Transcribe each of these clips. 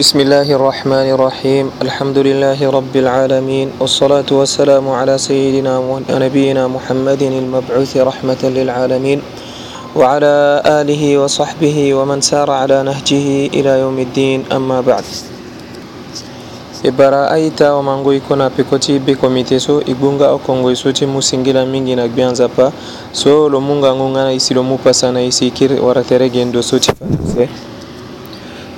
بسم الله الرحمن الرحيم الحمد لله رب العالمين والصلاة والسلام على سيدنا ونبينا محمد المبعوث رحمة للعالمين وعلى آله وصحبه ومن سار على نهجه إلى يوم الدين أما بعد إبرا أيتا ومانغو يكونا بكوتي بكوميتي سو إبونغا أو كونغو يسو تي موسنجلا مينجي ناكبيان زابا سو لومونغا نغونغا إسي لومو باسانا إسي كير ورتري جندو سو تي فانسي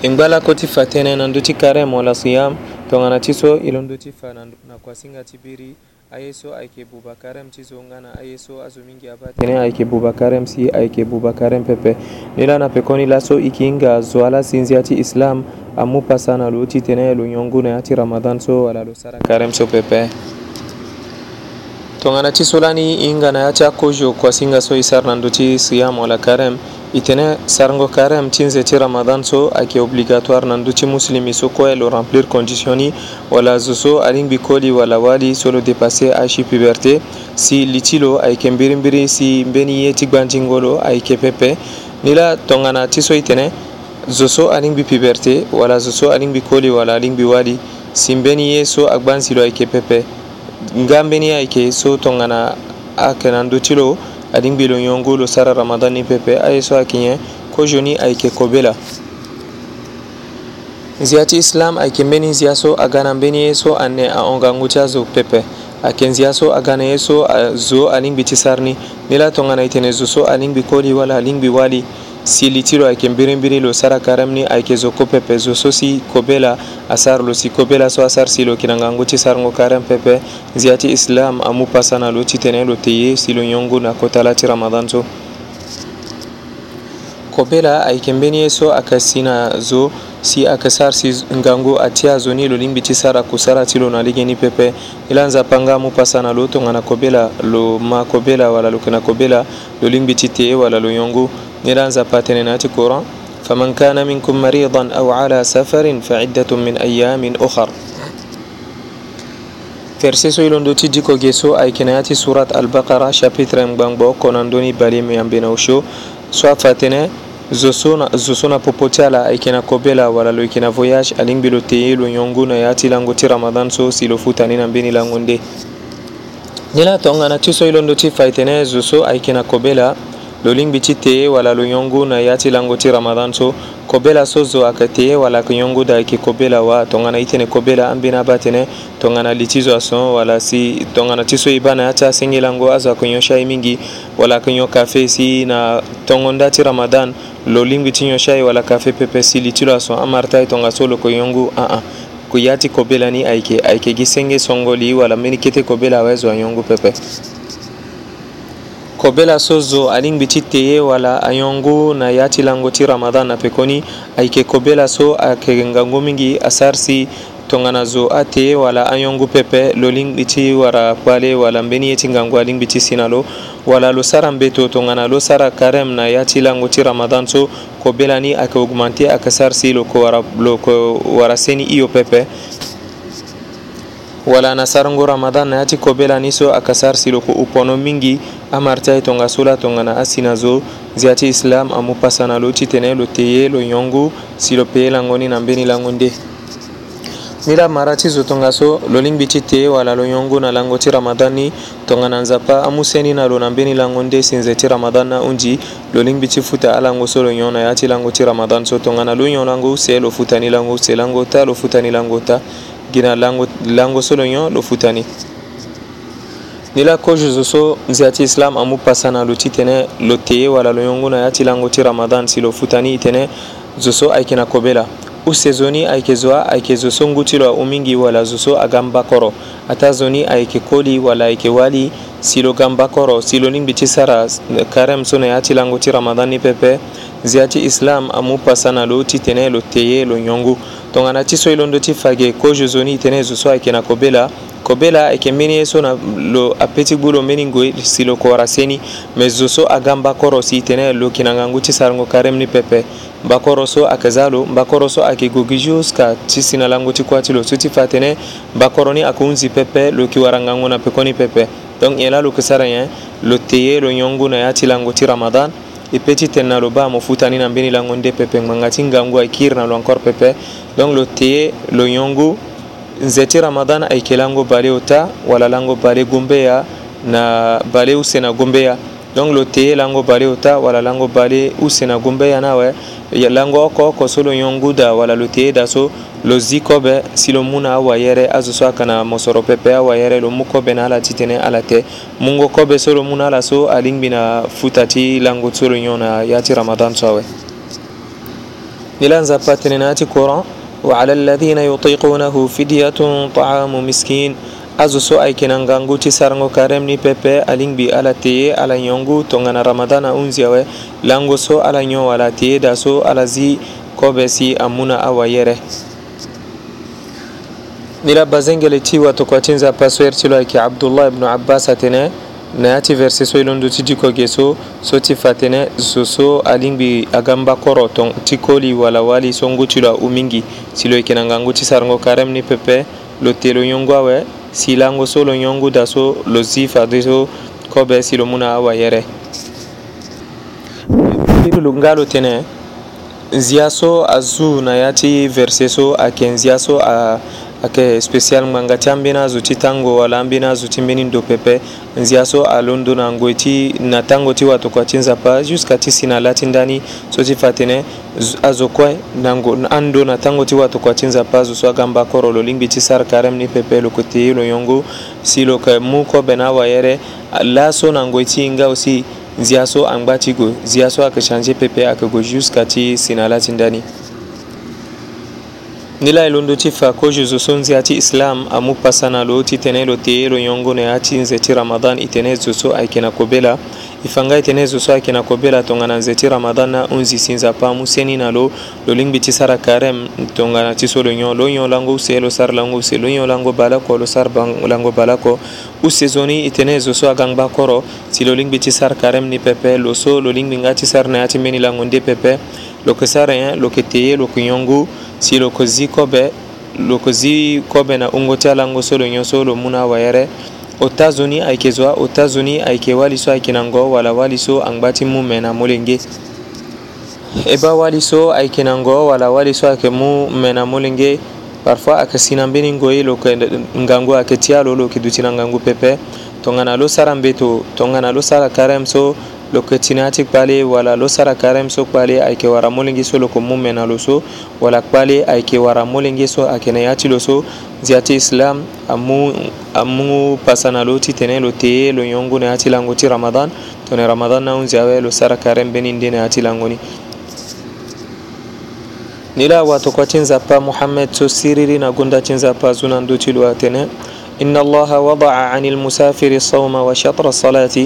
en gbala koti fa tene nan duti karemo la siyam tongana ti so ilon duti fa na kwasinga ti biri aye so ayeke bubakarem ti so nga na aye so azo mingi abâ tene ayeke bubakarem si ayeke bubakarem pepe ni la na pekoni laso e hinga zo ala sinzia ti islam amu pasa na lo ti tene lo nyongu na ya ti ramadan so wala lo sara karem so pepe tongana ti so lani e hinga na ya ti akozo kuasinga so e sara na ndö ti siyam wala karem itene sargo care am 50 ramadan so ake obligatoire nan duti muslimi so koye lo remplir condition ni wala zo so aɗingɓi koli wala waali solo dépassé achi puberté si litilo ayke mbirimbiri si mbeni ye tigbantingolo ayke pepe nila tongana tiso itene zo so aɗingɓi puberté wala zo so aɗingɓi koli wala aɗingɓi waali si mbeni ye so agbansilo ayke pepe nga mbeni ayke so tongana akenan dutilo adin bilonyo ngolo sara ramadani pepe aye so akiɲɛ ko joni ayeke kobe la nzia ti islam ayeke mbeni nzia so aga na mbeni ye so ane ahonga ngu ti azo pepe ayeke nzia so aga na ye so azo alingbi ti sar ni ni la tongana e tene zo so alingbi koli wala alingbi wali silitiro ayeke mbirimbiri lo sara karem ni ayeke zo kope pepe zo so si kobe la asar lo si kobe la so asar si lo yeke na ngangu ti sarango karem pepe nzia ti islam amu pasa na lo ti tene lo te ye si lo nyongo na kota la ti ramadan so kobe la ayeke mbeni ye so ayeke si na zo si ayeke sara si ngangu ati azo ni lo lingbi ti sara kusara ti lo na lege ni pepe e la nzapa nga mu pasa na lo tongana kobe la lo ma kobe la wala lo yeke na kobe la lo lingbi ti te ye wala lo nyongo نيرانزا باتنيناتي كورا فمن كان منكم مريضا أو على سفر فعدة من أيام أخر verseso ilondo ti diko ge so ayekina ya ti surat albakara chapitre ngbangbo kona ndöni bali mi ambeni awsio so afa tënë zo so na popo ti ala ayeke na kobe la wala lo yeke na voyage alingbi lo teye lo yongu na ya ti lango ti ramadan so si lo futa ni na mbeni lango nde ni la tongana ti so ilondo ti fa e tënë zo so ayeke na kobe la lo lingbi ti tee wala lo yongu na ya ti lango ti ramadan so kobe la so zo ayeke tee wala ayeke yongu da ayeke kobe la wa tongana ye tene kobe la ambeni abâ tene tongana li ti zo ason wala si tongana ti so e ba na ya ti asengbi lango azo ayeke nyon sai mingi wala ayeke nyon kafe si na tongonda ti ramadan lo lingbi ti nyon sai wala kafe pepe si li ti lo ason amara ti ayetongana so lo yeke yongu aa yâ ti kobe la ni ayeke ayeke gi senge songo li wala mbeni kete kobe la awezo ayongu pepe ko bela so zo alingbi ti teye wala ayongo na ya ti lango ti ramadan na pekoni ayeke kobela so ayeke ngangu mingi asar si tongana zo ateye wala anyongu pepe lo lingbi ti wara kpale wala mbeni ye ti ngangu alingbi ti sina lo wala lo sara mbeto tongana lo sara karem na ya ti lango ti ramadan so kobela ni ayeke augmente ayeke sar si lo yeke wara seni i yo pepe wala nasarango ramadan na ya ti kobelani so ayeke sara si loko upono mingi amari ti ahitonga so la tongana asi na zo zia ti islam amu pasa na lo titene lo teye lo yongu si lo peye lango ni na mbeni lango nde ni la mara ti zo tongaso lo lingbi ti tee wala lo yongo na lango ti ramadan ni tongana nzapa amû seni na lo na mbeni lango nde sinze ti ramadan na hunzi lo lingbi ti futa alango so lo nyon na ya ti lango ti ramadan so tongana lo nyon lango use lo futa ni lango use lango ta lo futa ni lango ta gina lango so lo nyon lo futani ni la kojozo so nzi ati islam amu pasana lo ti tene lo teye wala lo yongu na ye ti lango ti ramadan si lo futani e tene zo so ayeke na kobe la usezo ni ayeke zo ayeke zo so ngu ti lo ahumi ngi wala zo so aga mbakoro ata zo ni ayeke koli wala ayeke wali si lo ga mbakoro si lo lingbi ti sara karême so na ya ti lango ti ramadan ni pepe nzia ti islam amu pasa na lo ti tene lo teye lo nyongu tongana ti so e londo ti fage kozo zo ni tene zo so ayeke na kobela kobela ayeke mbeni ye so na lo apeti gbu lo mbeni ngoi si lo kowara seni me zo so aga mbakoro si tene lo yeke na ngangu ti sarango karême ni pepe mbakoro so ayeke za lo mbakoro so ayeke gogi juska ti si na lango ti kuâ ti lo so ti fa tene mbakoro ni ayeke hunzi pepe lo yeke wara ngangu na pekoni pepe donc nyen la lo yeke sara nyen lo te ye lo nyongu na ya ti lango ti ramadan e petite na lo ba mo futani na mbeni lango nde pepe nganga ti ngangu ayekiri na lo encore pepe donc lo teye lo yongu nze ti ramadan ayeke lango bale ota wala lango bale gombeya na bale use na gombeya donc lo teye lango bale ota wala lango bale u sena gumbe yana we lango oko koso lo yongu da wala lo teye daso lo zi kobe si lo mu na awa yɛrɛ azo so a kana mɔsɔrɔ pɛpɛ awa yɛrɛ lo mu kobe na ala titene ala tɛ mungo kobe so lo mu na ala so alingbi na futa ti lango so lo yɔn na ya ti ramadan so awɛ nila nzapa tene na ya ti kuran وعلى الذين يطيقونه فدية طعام مسكين hazo so ayeke na ngangu ti sarango karême ni pepe alingbi ala teye ala nyongu tongana ramadan ahunzia awe lango so ala nyon ala teye da so ala zi kobe si amu na awayere ni la bazengele ti watokua ti nza pasoere ti lo ayeke abdullah ibnu abbas atene na ya ti verse so e londo ti diko ge so so ti fa tënë zo so alingbi aga mbakoro ti koli wala wali so ngu ti lo ahu mingi si lo yeke na ngangu ti sarango karême ni pepe lo te lo nyongo awe silango solo ɲɔngu daso losi fadiso kɔ bɛ silomuna awa yɛrɛ pirulu ngalo tene nzia so azu na ya ti verse so ayeke nzia so ayeke spécial ngbanga ti ambeni azo ti tango wala ambeni azo ti mbeni ndo pepe nzia so alondo na ngoi ti na tango ti watokua ti nzapa jusqu'à ti si na laa ti ndani so ti fa tene azo kue nango an do na tango ti wato kua ti nzapa azo so agamba koro lo lingbi ti sara karême ni pepe lo yeke tei lo yongo si lo yeke mu kobe na awayere laso na ngoi ti hinga aussi nzi aso angba ti gue nzi aso ayeke changer pepe ayeke gue jusqu'à ti sina la ti ndani ni la e londo ti fa kozo so nzi ya ti islam amu pasana lo ti tënë lo tei lo yongo na ya ti nze ti ramadan e tënë zo so ayeke na kobela e fanga tene zo so ayeke na kobela tongana nze ti ramadan na hunzi sinza pamu seni na lo lo lingbi ti sara karême tongana ti so lo nyon lo nyon lango use lo sara lango use lo nyon lango balako lo sara lango balako use zoni e tene zo so agangba koro si lo lingbi ti sara karême ni pepe lo so lo lingbi nga ti sara na ya ti mbeni lango nde pepe lo yeke sara nyen lo yeke teye lo yeke nyongu si lo yeke zi kobe lo yeke zi kobe na hungo ti alango so lo nyon so lo mu na awayere otazuni ayeke zo otazuni ayeke wali so ayeke na ngo wala wali so angba ti mu me na molenge e ba wali so ayeke na ngo wala wali so ayeke mu me na molenge parfois ayeke si na mbeni ngoi lo yeke ngangu ayeke ti alo lo yeke duti na ngangu pepe tongana lo sara mbeto tongana lo sara karême so lo yeke ti na yâ ti kpale wala lo sara karême so kpale ayeke wara molenge so lo yeke mu me na lo so wala kpale ayeke wara molenge so ayeke na yâ ti lo so nzi ati islam amu amu pasana lo ti tene lo teye lo yongu ne ati lango ti ramadan to ne ramadan na unzi awe lo sara karen beni nde ne ati lango ni ni la watokua ti nzapa muhammed so siriri na gunda ti nzapa zu na ndö ti lo atene إن الله وضع عن المسافر الصوم وشطر الصلاة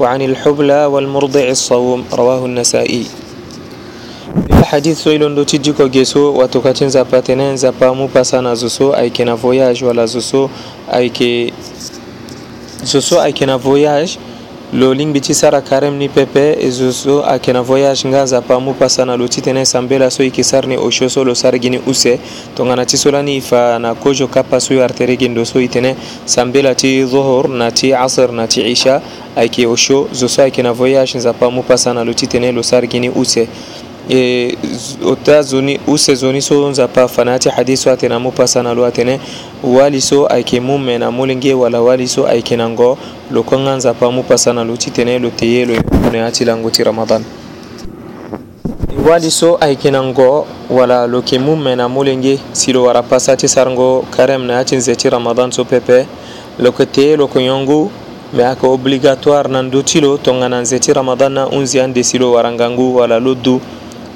وعن الحبلى والمرضع الصوم رواه النسائي hadith so i lon do tiddi ko geso wato katin zappa tenen zappa mu pasana zo so ayeke na voyage wala zo so ayeke zo so ayeke na voyage lo lingbi ti sara karême ni pepe e zo so ayeke na voyage nga nzapa mu pasa na lo ti tënë sambela so e yeke sara ni osio so lo sara gi ni use tongana ti so lani e fa na kozo kapa so yo artere gi ndo so e tënë sambela ti zohor na ti asr na ti isha ayeke osio zo so ayeke na voyage nzapa mu pasa na lo ti tënë lo sara gi ni use E, ota zoni use zoni so nzapa fanati hadiso atena mu pasana lo atene wali so ayeke mu mena mu lenge wala wali so ayeke na ngo lo konga nzapa mu pasana lo ti tene lo te ye lo yekune ti lango ti ramadan e, wali so ayeke na ngo wala lo yeke mu mena mu lenge si lo wara pasa ti sarango karême na ya ti nze ti ramadan so pepe lo yeke te ye lo yeke yongu me ayeke obligatoire na ndö ti lo tongana nze ti ramadan na hunzi andeso lo wara ngangu wala lo du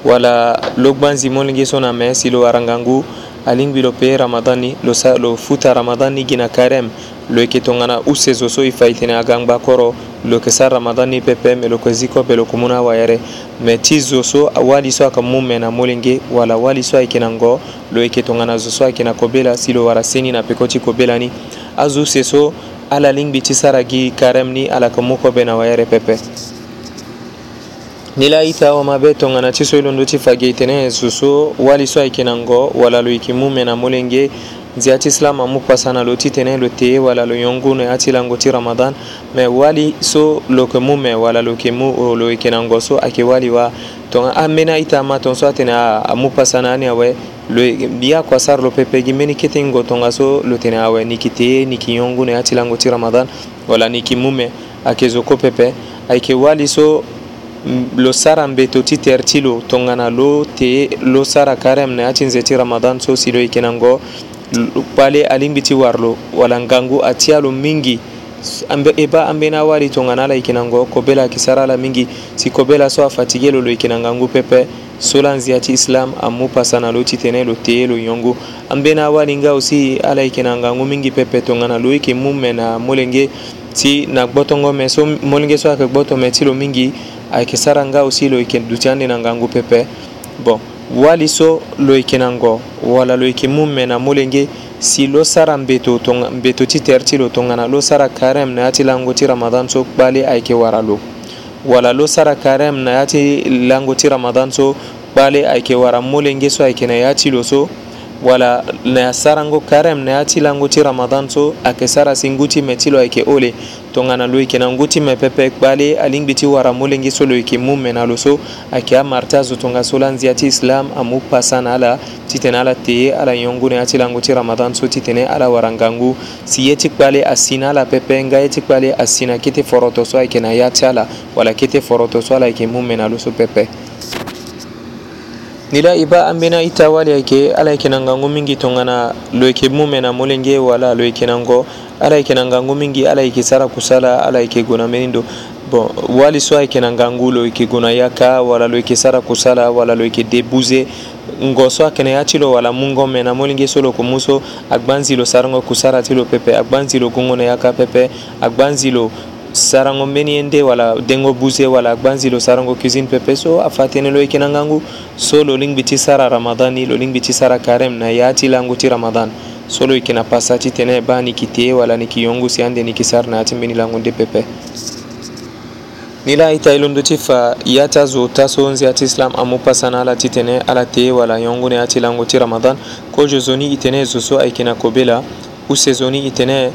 wala logban zimolngi sona me silo arangangu alingbi lo peye ramadani lo, sa, lo futa ramadani gina karem lo yeke tongana usezo so e faitene agangba koro lo yeke sara ramadani pepe me lo yeke zi kope lo yeke mu ni awayere me ti zo so awali so ayeke mu me na molenge wala awali so ayeke na ngo lo yeke tongana zo so ayeke na kobela si lo wara seni na peko ti kobela ni azo use so ala lingbi ti sara gi karem ni ala yeke mu kobe na awayere pepe ni la i ta wama be tongana ti so i londo ti fage e tene e so so wali so ayeke na ngo wala lo yeke mu me na molenge nzia ti silama mu kpasa na lo ti tene lo tee wala lo yongu na ya ti lango ti ramadan me wali so lo yeke mu me wala lo yeke mu lo yeke na ngo so ayeke wali wa tonga ambeni aita ma tongaso atene amu kpasa na ani awe lo mbi akua sara lo pepegi mbeni kiti ngo tongaso lo tene awe ni yeke tee ni yeke yongu na ya ti lango ti ramadan wala ni yeke mu me ayeke zo kue pepe ayeke wali so lo sara n be to ti tɛr ti lo tongana lo te lo sara karɛm na ya ti nze ti ramadan so si lo e kena ngo kpale alimbi ti war lo wala ngangu a tiya lo mingi e ba an bena wari tongana la e kena ngo kobe la yeke sara ala mingi si kobe la so afatigue lo lo e kena ngangu pepe so la nzia ti islam amu pasa na lo titene lo teye lo yongo ambeni awalinga aussi ala yeke na ngangu mingi pepe tongana lo yeke mu me na molenge ti na gbotongo me so molenge so ayeke gboto me ti lo mingi ayeke sara nga aussi lo yeke duti ande na nga ngu pepe bon wali so lo yeke na ngo wala lo yeke mu me na molenge si lo sara mbeto, tonga, mbeto ti tere ti lo tongana lo sara karême na ya ti lango ti ramadan so kpali ayeke wara lo wala lo sara karême na ya ti lango ti ramadan so kpali ayeke wara molenge so ayeke na ya ti lo so wala na ya sarango karem na ya ti la nguti ramadan so ayeke sara si nguti me ti lo ayeke ole tongana lo yeke na nguti me pepe kpale alingbi ti wara mu lengi so lo yeke mu me na lo so ayeke amari ti azo tongaso so lanzia ti islam amu pasa na ala titene ala teye ala yongu na ya ti lango ti ramadan so titene ala wara ngangu si ye ti kpale asi na ala pepe nga ye ti kpale asi na kete foroto so ayeke na ya ti ala wala kete foroto so ala yeke mu me na lo so pepe nila iba ambena ita wali yake ala yake nangangu mingi tongana lo yake mume na molenge wala lo yake nango ala yake nangangu mingi ala yake sara kusala ala yake gona menindo bon wali so ayeke na ngangu lo yeke gue na ya ka wala lo yeke sara kusala wala lo yeke débuse ngo so ayeke na ya ti lo wala mu ngo me na molenge so lo yeke mu so agba nzi lo sarongo kusara ti lo pepe agba nzi lo gungo na ya ka pepe agba nzi lo sarango mbeni en de wala dengo buse wala gbanzilo sarango cuisine pepe so a fatene lo ekena ngangu so lo lingbi ti sara ramadani lo lingbi ti sara karem na ya ti langu ti ramadan so lo yeke na pasa ti tene e ba niki tie wala niki yongu si ande niki sara na ya ti mbeni langu nde pepe ni la aita e londo ti fa ya ti azo ta so onze ya ti islam amû pasa na ala ti tene ala tie wala yongu na ya ti lango ti ramadan kozo zo ni e tene e zo so ayeke na kobela use zo ni e tene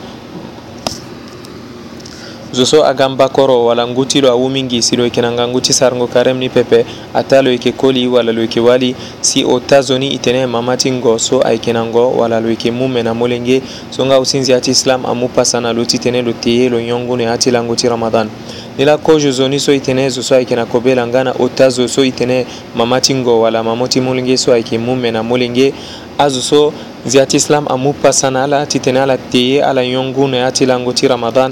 zo so a gamba koro wala nguti lo a wumingi si lo yeke na nga nguti sarango karême ni pepe ata lo yeke koli wala lo yeke wali si o ta zo ni e tene mama ti ngo so ayeke na ngo wala lo yeke mu me na molenge so nga usinzi ti islam amu pasa na lo ti tënë lo teye lo nyongu na ya ti lango ti ramadan ni la kozo zo ni so e tene zo so ayeke na kobela nga na ota zo so e tene mama ti ngo wala mamo ti molenge so ayeke mu me na molenge azo so nzia ti islam amu pasa na ala ti tene ala teye ala nyongu na ya ti lango ti ramadan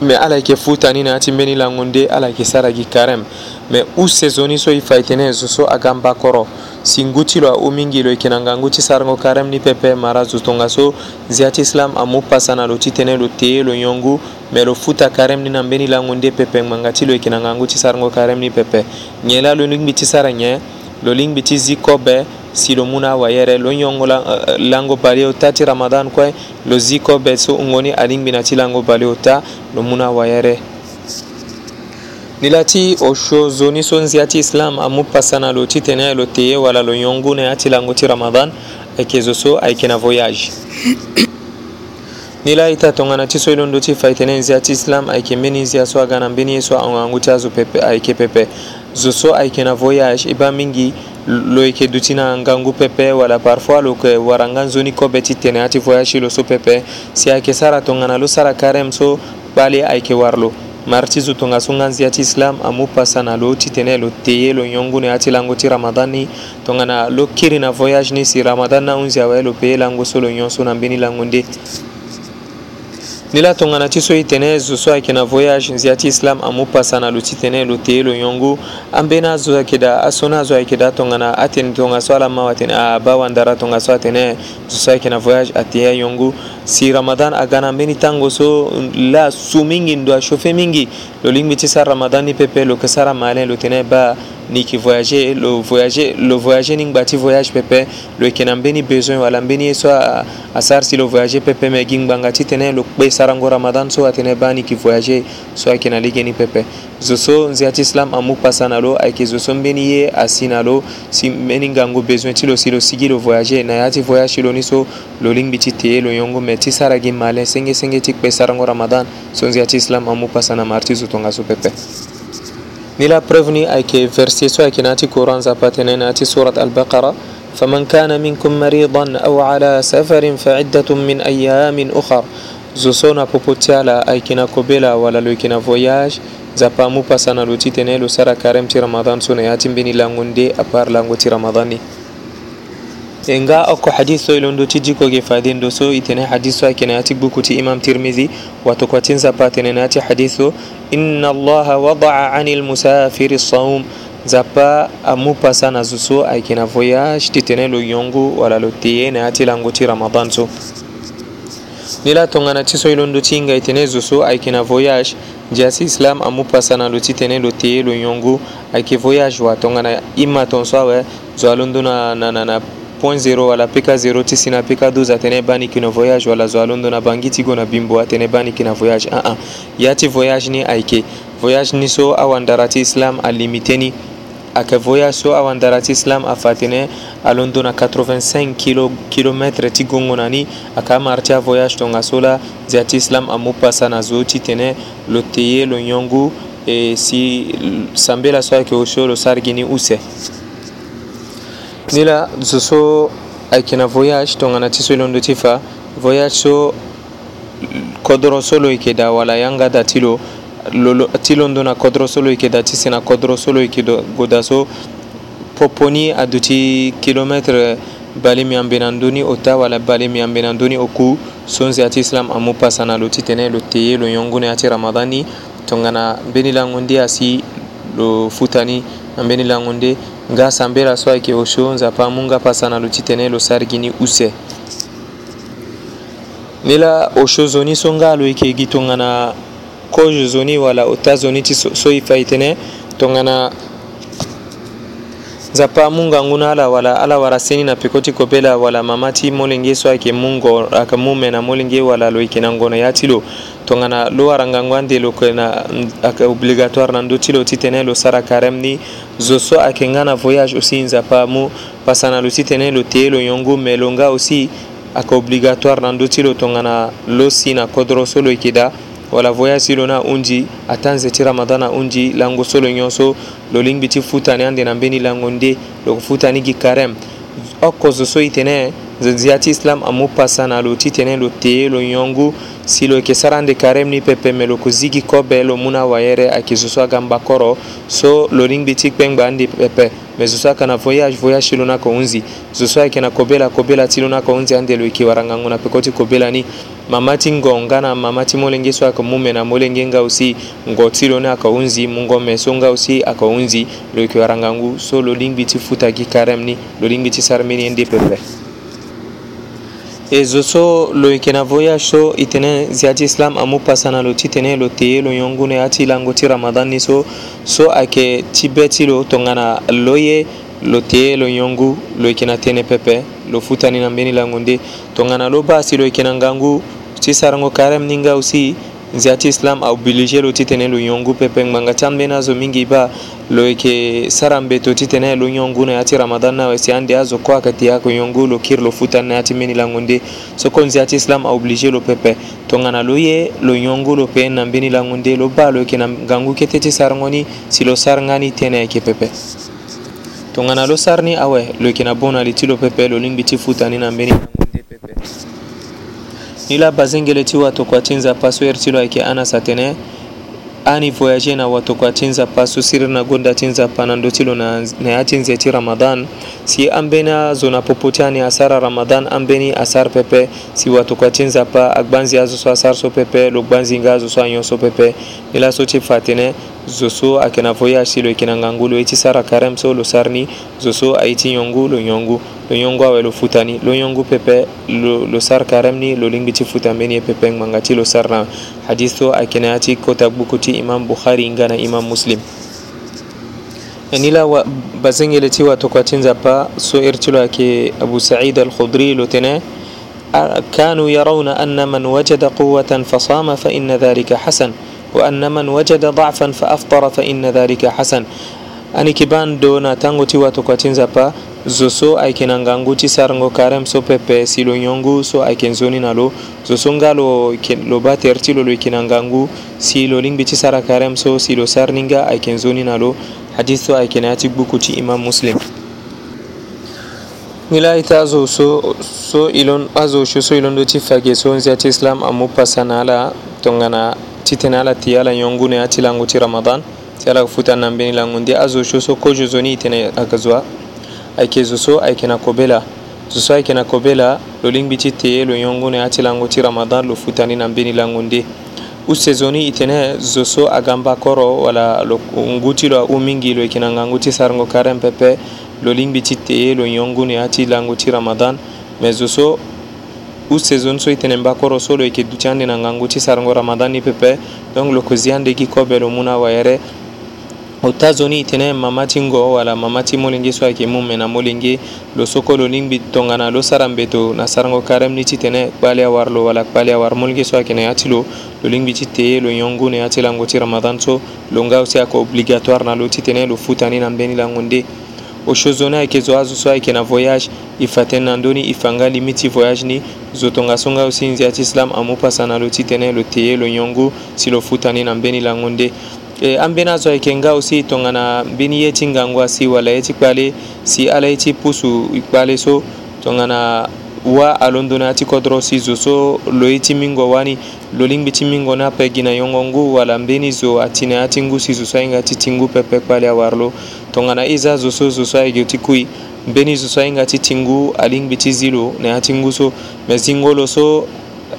me ala yeke fu tani na ya ti mbeni lango nde ala yeke sara gi karême me usezoni so e fa yeke na e zo so aga mba koro si ngu ti lo ahuu mingi lo yeke na nga ngu ti sarango karême ni pepe mara zo tongaso nzia ti islam amu pasa na lo titene lo tee lo nyongu me lo futa karême ni na mbeni lango nde pepe ngbanga ti lo yeke na nga ngu ti sarango karême ni pepe nyen la lo lingbi ti sara nyen lo lingbi ti zi kobe silomuna wayere lo yongo eh, lango baleo ta ti ramadan kue lo zi kobe so hungoni alingbi na ti lango baleo ta lo mu na wayere ni la ti osio zo ni so nzia ti islam amu pasana lo ti tene ayeke lo teye wala lo yongu na ya ti lango ti ramadan ayeke zo so ayeke na voyage ni la aita tongana ti so e londo ti fa e tene nzia ti islam ayeke mbeni nzia so aga na mbeni ye so ahongangu ti azo pepe ayeke pepe zo so ayeke na voyage e ba mingi lo yeke duti na ngangu pepe wala parfois lo yeke wara nga nzoni kobe ti tene ti voyage lo so pepe si ayeke sara tongana lo sara karême so kpali ayeke wara lo mari ti zo tongaso nga nzia ti islam amu pasa na lo titene lo teye lo nyongu na yâ ti lango ti ramadan ni tongana lo kiri na voyage ni si ramadan na hunzi awe lo peye lango so lo nyon so na mbeni lango nde nde la tongana ti so e tene zo so ayeke na voyage nzia ti islam amu pasa na lo ti tene lo tee lo nyongo ambeni azo ayeke da aso ni azo ayeke da tongana atene tongaso ala ma atene aba wandara tongaso atene zo so ayeke na voyage atee ayongo si ramadan aga na ambeni tango so la su mingi ndo achauffe mingi lo lingbi ti sara ramadan ni pepe lo yeke sara malin lo tene ba niki voyage lo voyage lo voyage ning bati voyage pepe lo yeke na mbeni besoin wala mbeni ye so asara si lo voyage pepe me gi ngbanga ti tene lo kpe sarango ramadan so atene ba niki voyage so ayeke na lege ni pepe zo so nzia ti islam amu kpasa na lo ayeke zo so mbeni ye asi na lo si mbeni ngangu besoin ti lo si lo sigi lo voyage na ya ti voyage ti lo ni so lo lingbi ti tee lo yongo me ti sara gi malin sengesenge ti kpe sarango ramadan so nzia ti islam amu kpasa na mari ti zo tongaso pepe ni la preuve ayke verset so ayke nati quran zapatene nati surat al-baqara فمن كان منكم مريضا أو على سفر فعدة من أيام أخر زوسونا بوبوتيالا أيكينا كوبيلا ولا لوكينا فوياج زابا مو باسانا لوتي تنيلو سارا كارم تي رمضان سونا ياتي بني لانغوندي أبار لانغو تي رمضاني e nga okko hadis so ilon ɗo tijjikoge faden ɗo so itene hadis o akene ati bukuti imam tirmidi wato kwatinsa patene nati hadis o inna allaha wadaa ani lmusafiri saum nzapa amu pasa na zo so ayeke na voyage ti tene lo yongu wala lo teye na ya ti lango ti ramadan so ni la tongana ti so e londo ti hinga e tene zo so ayeke na voyage nzia si islam amu pasa na lo ti tene lo teye lo yongu ayeke voyage wa tongana i ma tongaso awe zo alondo na, na, na, na point 0 wala pk 0 ti si na pk 12 atene e bani yeke na voyage wala zo alondo na bangi ti go na bimbo atene e bani yeke na voyage aa ah, ah. ya ti voyage ni ayeke voyage ni so awandara ti islam alimite ni ayeke voyage so awandara ti islam afa tene alondo na 85 kilo, kilometre ti gongo na ni ayeke amara ti avoyage tongaso la zia ti islam amu pasa na zo ti tene lo teye lo nyongu e si sambela so ayeke o so lo sargi ni use ni la zo so ayeke na voyage tongana ti so e londo ti fa voyage so kodro so lo yeke da wala yanga da ti lo ti londo na kodro so lo yeke da ti sena kodro so lo yeke go da so popo ni aduti kilometre bale mi ambeni andöni ota wala bale mi ambeni andöni oku so nze ya ti islam amu pasa na lo titene lo teye lo yongo na ya ti ramadan ni tongana mbeni lango nde asi lo futani ambeni lango nde nga sambela so ayeke oso nzapa mu nga pasana lo ti tene lo sara gi ni use ni la oso zo ni so nga lo yeke gi tongana kozo zo ni wala ota zo ni ti so e fa e tënë tongana nzapa mu ngangu na ala wala ala wara seni na peko ti kobela wala mama ti molenge so ayeke mu ngo ayeke mu mena molenge wala lo yeke na ngono ya ti lo tongana lo aranga ande lo kena obligatoire na ndö ti lo ti tënë lo sara carême ni zo so ayeke nga na voyage aussi nzapa mu pasa na lo ti tënë lo tee lo yongo me lo nga aussi ayeke obligatoire na ndö ti lo tongana lo si na kodro so lo yeke da wala voyage ti lo na ahunzi ata nze ti ramadan na ahunzi lango so lo nyonso lo lingbi ti futa ni ande na mbeni lango nde lo yeke futa ni gi carême oko zo so e tene zo nzi ya ti islam amû pasana lo ti tene lo tee lo nyongu si lo yeke sara ande karême ni pepeme lo kozigi kobe lo mû na wayere ayeke zo so aga mbakoro so lo lingbi ti kpengba ande pepe me zo so aka na voyage voyage ti lo na yeke hunzi zo so ayeke na kobela kobela ti lo na yeke hunzi ande lo yeke warangangu na peko ti kobela ni mama ti ngo nga na mama ti molenge so ayeke mû me na molenge nga aussi ngo ti lo ni ayeke hunzi mû ngo me so nga aussi ayeke hunzi lo yeke warangangu so lo lingbi ti futa gi karême ni lo lingbi ti sara mbeni ende pepe e zo so lo yeke na voyage so e tene zia ti islam amu pasana lo ti tene lo tee lo yongune ya ti lango ti ramadan ni so so ayeke ti be ti lo tongana lo ye lo tee lo yongu lo yeke na tënë pepe lo futani na mbeni lango nde tongana lo ba si lo yeke na ngangu ti sarango karême ni nga aussi nzi ati islam aoblige lo ti tene lo yongu pepengbangaa ti ambeni azo mingi ba lo yeke sara mbeto ti tene lo yongu na ya ti ramadan na wese ande azo kue ayeke ti ayeke yongu lo kiri lo futa na ya ti mbeni lango soko nzi ati islam aoblige lo pepe tongana lo ye lo yongu lo peen na mbeni lango nde lo ba lo yeke na ngangu kete ti sarango ni si lo saranga ni tënë ayeke pepe tongana lo sara ni awe lo yeke na bon na li ti lo pepe lo lingbi ti futa ni na mbeni nila bazengele ti watokua pasoyɛr ti lo ayeke ana satene ani voyage na watokua ti nzapa so siri na gonda ti nzapa na ndö ti lo na, na ya ti nze ti ramadan si ambeni azo na popo ti ani asara ramadan ambeni asar pepe si watokua ti nzapa agbanzi azo so asar so pepe lo gbanzinga azo so anyon so pepe ni laso ti fa atene zo so ayeke na voyage si lo yeke na ngangu lo ye ti sara karême so lo sara ni zo so aye ti yongu lo yongu lo yongu awe lo futa ni lo yongu pepe lo, lo sara karême ni lo lingbi ti futa mbeni e pepe ngbanga ti lo sara na hadis so ayeke na ya ti kota gbuku ti imam bukhari hinga na imam muslim e ni la bazengele ti watokua ti nzapa so iri er ti lo ayeke abu saïd alkhudri lo tene كانوا يرون أن من وجد قوة فصام فإن ذلك حسن وأن من وجد ضعفا فأفطر فإن ذلك حسن ani kiban dona tango ti watu kua ti nzapa zo so ayeke na ngangu ti sarango karême so pepe si lo nyongu so ayeke nzoni na lo zo so nga lo lo ba tere ti lo lo yeke na ngangu si lo lingbi ti sara karême so si lo sara ni nga ayeke nzoni na lo hadis so ayeke na ya ti gbuku ti imam muslim ni la ita azo so so i azo sio so i londo ti fage so nzia ti islam amu pasa na ala tongana citene ala ti ala yongune a ci langu ci ramadan ti ala futa nambeni langu ndi azo shoso ko jozoni itene aga zwa ayeke zo so ayeke na kobela zo so ayeke na kobela lo lingbi ti tee lo yongune a ti lango ti ramadan lo futa ni na mbeni langu nde usezo ni e tene zo so aga mbakoro wala lo ngu ti lo ahú mingi lo yeke na ngangu ti sarango karen pepe lo lingbi ti tee lo yongune a ti lango ti ramadan me zo so usezon so itene mbakoro solo yeke duti ande na ngangu ti sarango ramadan ni pepe donc lo kozi ande gi kobe lo mu na wayere otazoni e tene mama ti ngo wala mama ti molenge so ayeke mu me na molenge lo soko lo lingbi tongana lo sara mbeto na sarango karême ni ti tene kpali awar lo wala kpali awar molenge so ayeke na ya ti lo lo lingbi ti tee lo yongu na ya ti lango ti ramadan so lo nga si ayeke obligatoire na lo ti tene lo futa ni na mbeni lango nde oshozona ayeke zo azo so ayeke na voyage e fa tënë na ndöni e fa nga limi ti voyage ni zo tongaso nga so e nzia ti islam amû pasa na lo ti tënë lo teye lo nyongu si lo futa ni na mbeni lango nde e, ambeni azo ayeke nga aussi e tongana mbeni ye ti ngangwa si wala ye ti kpale si ala ye ti pusu e kpale so tongana wa alondoni ya ti kodro si zo so lo ye ti mingo wani lo lingbi ti mingo ni apegi na yongo ngu wala mbeni zo atene ya ti ngu si zo so ahinga ti ti ngu pepe kpale awara lo tongana i za zoso zoso ayeke ti kui mbeni so ahinga ti tingu alingbi ti zi lo na ya ti ngu so me zi ngo lo so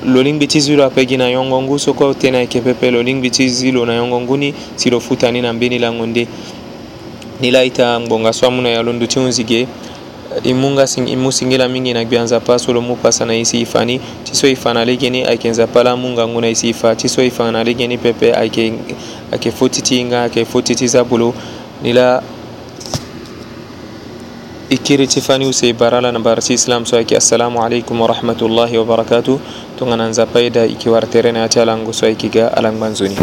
lo lingbi ti zi lo apegi na yongo ngu so kue tënë ayeke pepe lo lingbi ti zi lo na yongo ngu ni si lo futa ni na mbeni lango nde ni la aita ngbonga so amû na ya londo ti hunzige e mû nga sing, e mû singila mingi na gbia nzapa so lo mû pasa na ye si e fa ni ti so e fa na lege ni ayeke nzapa la mû nga ngu na e si e fa ti so e fa na lege ni pepe ayeke ayeke foti ti hinga ayeke foti ti za bulo ni la ikiri tifani use barala na barasi islam so yake assalamu alaikum wa rahmatullahi wa barakatuh tungananza paida ikiwarterena ya chalangu so ikiga alangbanzuni